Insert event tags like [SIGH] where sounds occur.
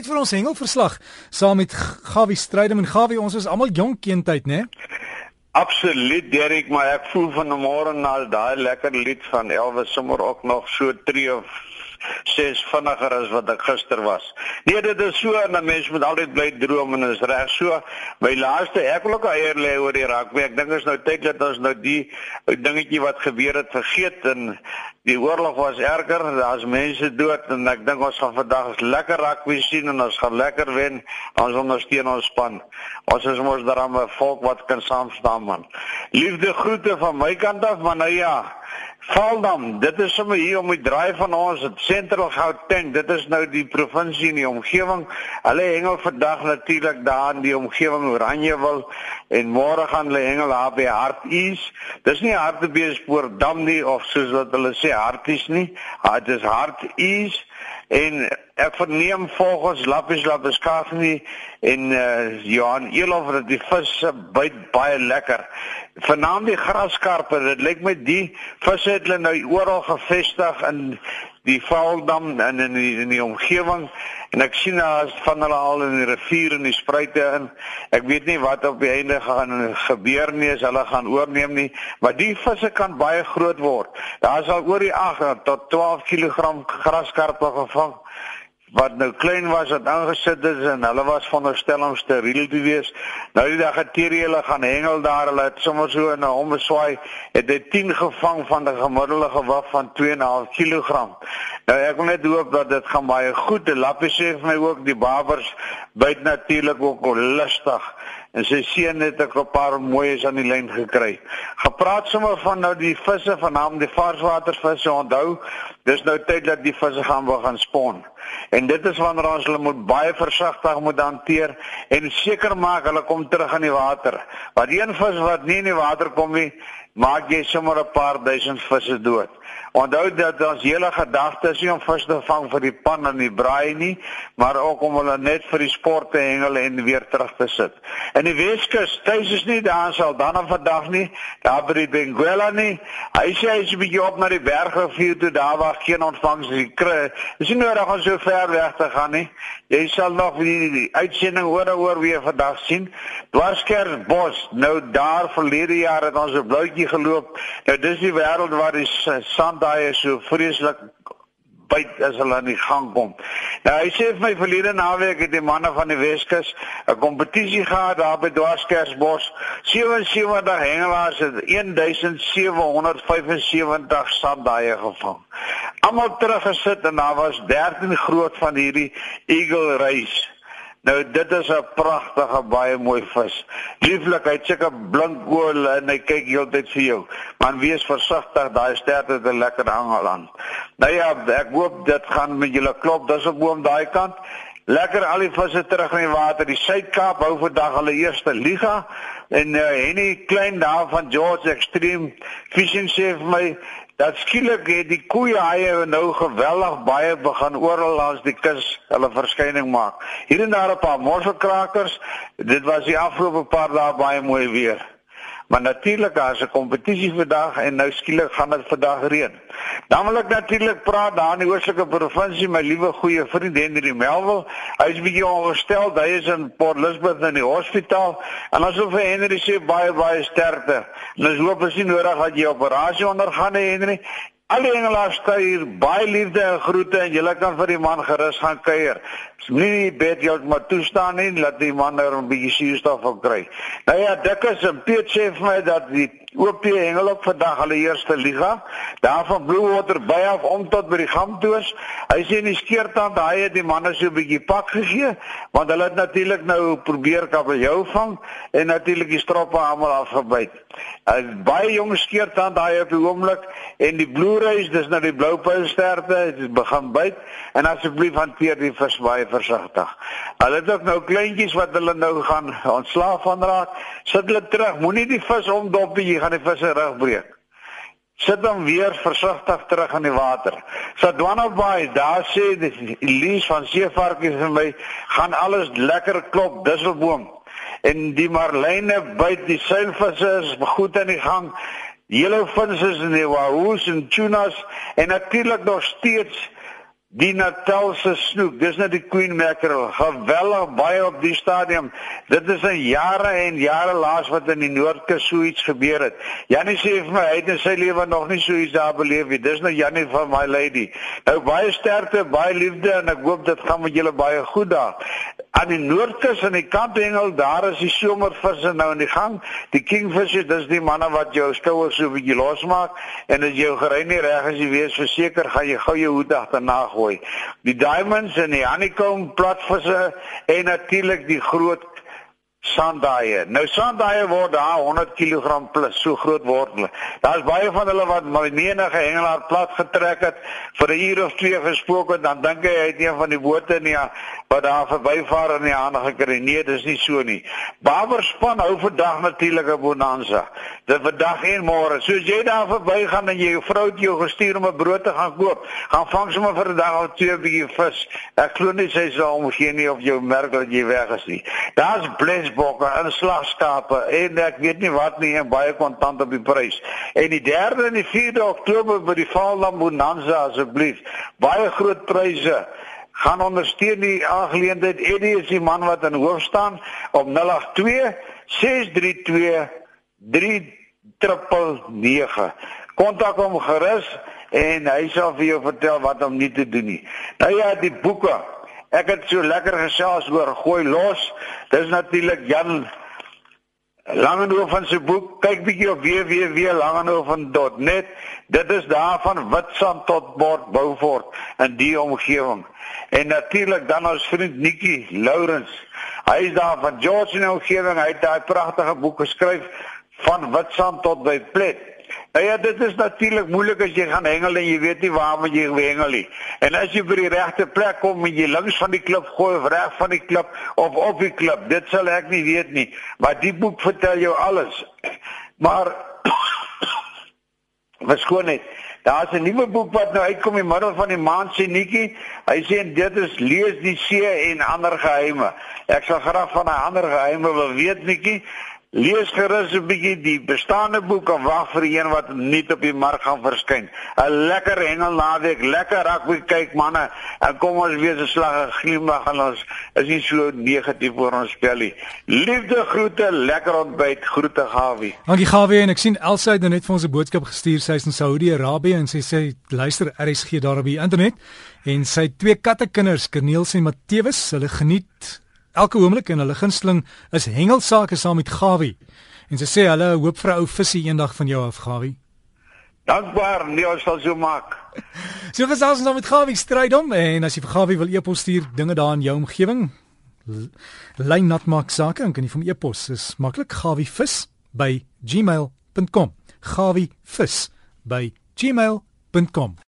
tyd vir ons hengelverslag saam met Gawie Strydom. En Gawie ons is almal jonk kindtyd nê Absoluut Derek maar ek voel van môre na daai lekker lied van Elvis sommer ook nog so tree of ses vinniger as wat ek gister was. Nee, dit is so en 'n mens moet altyd bly droom en is reg so. My laaste ek wil ook eier lê oor die rugby. Ek dink is nou tyd dat ons nou die dingetjie wat gebeur het vergeet en die oorlog was erger. Daar's mense dood en ek dink ons gaan vandag lekker rugby sien en ons gaan lekker wen. Ons ondersteun ons span. Ons is mos daarmee 'n volk wat kan saam staan man. Liefde groete van my kant af, maar nou ja, Valdam, dit is sommer hier om die draai van ons, dit Sentral Gauteng, dit is nou die provinsie in die omgewing. Hulle hengel vandag natuurlik daar in die omgewing Oranjewil en môre gaan hulle hengel daar by Harties. Dis nie Hartbeespoort nie of soos wat hulle sê Harties nie. Ah, dit is Harties en ek verneem volgens Lappies Lappeskaafnie en uh, Johan Elof dat die visse byt baie lekker. Vanaand die graskarpe, dit lyk my die visse het hulle nou oral gevestig in die Vaaldam en in die, in die omgewing en ek sien daar's van hulle al in die rivier en die spruite in. Ek weet nie wat op die einde gaan gebeur nie as hulle gaan oorneem nie, maar die visse kan baie groot word. Daar's al oor die 8 tot 12 kg graskarpe gevang wat nou klein was wat aangesit is en hulle was veronderstel om steriel te wees. Nou die dag het hierdie hulle gaan hengel daar, hulle het sommer so in 'n ombeswaai het hy 10 gevang van 'n gemiddelde gewig van 2.5 kg. Nou ek wil net hoop dat dit gaan baie goed. Die lappie sê vir my ook die babers byt natuurlik ook lustig en sy seun het ek 'n paar mooies aan die lyn gekry. Gepraat sommer van nou die visse van naam die varswatervisse onthou, dis nou tyd dat die visse gaan begin spon. En dit is wanneer ons hulle moet baie versigtig moet hanteer en seker maak hulle kom terug in die water. Want een vis wat nie in die water kom nie, maak jy sommer 'n paar duisend visse dood. Onthou dat ons hele gedagte is nie om vis te vang vir die pan en die braai nie, maar ook om hulle net vir die sport te hengel en weer terug te sit. In die Weskus, tuis is nie daar sal dan op vandag nie, daar by die Benguela nie. Hy sê hy is 'n bietjie op na die bergrivier toe daar waar geen ontvangs is. Dis nie nodig om so ver weg te gaan nie. Jy sal nog die, die uitsending hoor oor weer vandag sien. Dwarskersbos, nou daar verlede jaar het ons 'n blouetjie geloop. Nou dis die wêreld waar die sand daai is so vreeslik byt as hulle aan die gang kom. Nou hy sê vir my verlede naweek het die manne van die Weskus 'n kompetisie gehad daar by Dwarskersbos. 77 hengelaars het 1775 sandaaie gevang. Almal teruggesit en daar was 13 groot van hierdie eagle race. Nou dit is 'n pragtige baie mooi vis. Lieflik, hy't seker blink oor en hy kyk heeltyd vir jou. Man wees versigtig, daai sterte het 'n lekker hangel aan. Nou ja, ek hoop dit gaan met julle klop. Dis op boom daai kant. Lekker al die visse terug in die water. Die Suid-Kaap hou vandag hulle eerste liga en uh, Henny Klein daar van George Extreme Fishing sê vir my dat skielik het die koeie haie nou geweldig baie begin oral langs die kus hulle verskyning maak. Hier en daar 'n paar mosselkrakers. Dit was die afgelope paar dae baie mooi weer. Maar natuurlik daar is 'n kompetisie vandag en nou skielik gaan dit vandag reën. Dan wil ek natuurlik praat daar in die oostelike provinsie my liewe goeie vriend Henry Melville. Hy is bietjie ongestel. Hy is in Port Elizabeth in die hospitaal en ons wil vir Henry sê baie baie sterkte. En ons hoop as jy nodig het jy operasie ondergaan Henry. Al die engelaars stuur baie liefde en groete en julle kan vir die man gerus gaan kuier. Moenie die bed jou maar toestaan nie, laat die man nou 'n bietjie suurstof kry. Nou ja, Dikkes en Piet sê vir my dat die OP Hengel op vandag hulle eerste liga. Daar van Bluewater by af om tot by die Gamtoos. Hy sê die skeertand daai het die manne so 'n bietjie pak gegee want hulle het natuurlik nou probeer kabeljou vang en natuurlik die stroppe almal afgebyt. 'n Baie jong skeertand daai op die oomblik en die Blue Rays, dis nou die bloupylsterte, dit begin byt en asseblief hanteer die vis baie versigtig. Hulle het ook nou kleintjies wat hulle nou gaan ontslaaf van raak. Sit hulle terug, moenie die vis omdop nie gaan die visse rug breek. Sit hom weer versigtig terug in die water. Sadwana Bay, daar sê die lees van seevarkies vir my, gaan alles lekker klop, disselboom. En die marline byt die seilvisse is goed in die gang. Hele visse in die wahoos en tunas en natuurlik nog steeds die Natalse snoek, dis net die Queen Mackerel, geweldig baie op die stadium. Dit is 'n jare en jare laas wat in die Noordkus so iets gebeur het. Jannie sê vir my hy het in sy lewe nog nie so iets daar beleef nie. Dis nou Jannie van my lady. Nou baie sterkte, baie liefde en ek hoop dit gaan met julle baie goed daar aan die noordkus aan die kampengel daar is die somervisse nou in die gang. Die kingfisher dis die manne wat jou skouers so 'n bietjie losmaak en as jou gerein nie reg is jy wees verseker gaan jy gou jou hoed agterna gooi. Die diamonds en die honeycomb platvisse en natuurlik die groot sandaaie. Nou sandaaie word daar 100 kg plus, so groot word hulle. Daar's baie van hulle wat menige hengelaar plat getrek het vir 'n uur of twee gespook en dan dink hy hy het een van die bote nie wat daar verbyvaar in die hande gekry. Nee, dis nie so nie. Baberspan hou vandag natuurlik 'n bonanza. Dit vandag en môre. Soos jy daar verbygaan en jy vrou het jou gestuur om 'n brood te gaan koop, gaan vang sommer vir 'n dag of twee 'n bietjie vis. Ek glo nie sy sal omgee nie of jou merk dat jy weg is nie. Daar's blesbokke en slagskape en ek weet nie wat nie en baie kontant op die prys. En die 3de en die 4de Oktober by die Vallam Bonanza asseblief. Baie groot pryse gaan ondersteun die aangeleentheid. Eddie is die man wat in hoof staan op 082 632 3999. Kontak hom gerus en hy sal vir jou vertel wat om nie te doen nie. Nou ja, die boeke Ek het so lekker gesels oor gooi los. Dis natuurlik Jan Langehoven se boek. Kyk bietjie op www.langehoven.net. Dit is daar van Witstrand tot Bord Beaufort in die omgewing. En natuurlik dan ons vriend Nikki Lourens. Hy is daar van George die omgewing. Hy het daai pragtige boek geskryf van Witstrand tot by Plet. Nou ja, dit is natuurlik moeilik as jy gaan hengel en jy weet nie waar moet jy hengel nie. En as jy by die regte plek kom en jy links van die klip gooi of reg van die klip of op die klip, dit sal ek nie weet nie. Maar die boek vertel jou alles. Maar [COUGHS] verskoon net. Daar's 'n nuwe boek wat nou uitkom in middel van die maand sê Nikki. Hy sê dit is lees die see en ander geheime. Ek sal graag van 'n ander geheime wil weet Nikki. Lees gerus 'n bietjie die bestaande boek en wag vir een wat nuut op die mark gaan verskyn. 'n Lekker hengel naweek, lekker rugby kyk manne. En kom ons weer se slag en glimlag en ons is nie so negatief oor ons spel nie. Liefde groete, lekker ontbyt, groete Gawie. Dankie Gawie en ek sien Elsa het nou net vir ons 'n boodskap gestuur. Sy is in Saudi-Arabië en sy sê luister RSG daar op die internet en sy twee katte kinders, Corneels en Matthewes, hulle geniet elke oomblik en hulle gunsteling is hengelsake saam met Gawie. En sy sê hulle hoop vir 'n ou visie eendag van jou af Gawie. Dankbaar, nee, ons sal so maak. [LAUGHS] so gesels ons dan met Gawie strydom en as jy vir Gawie wil e-pos stuur dinge daar in jou omgewing, lyn nat maak sake en kan jy vir my e-pos is maklik gawievis by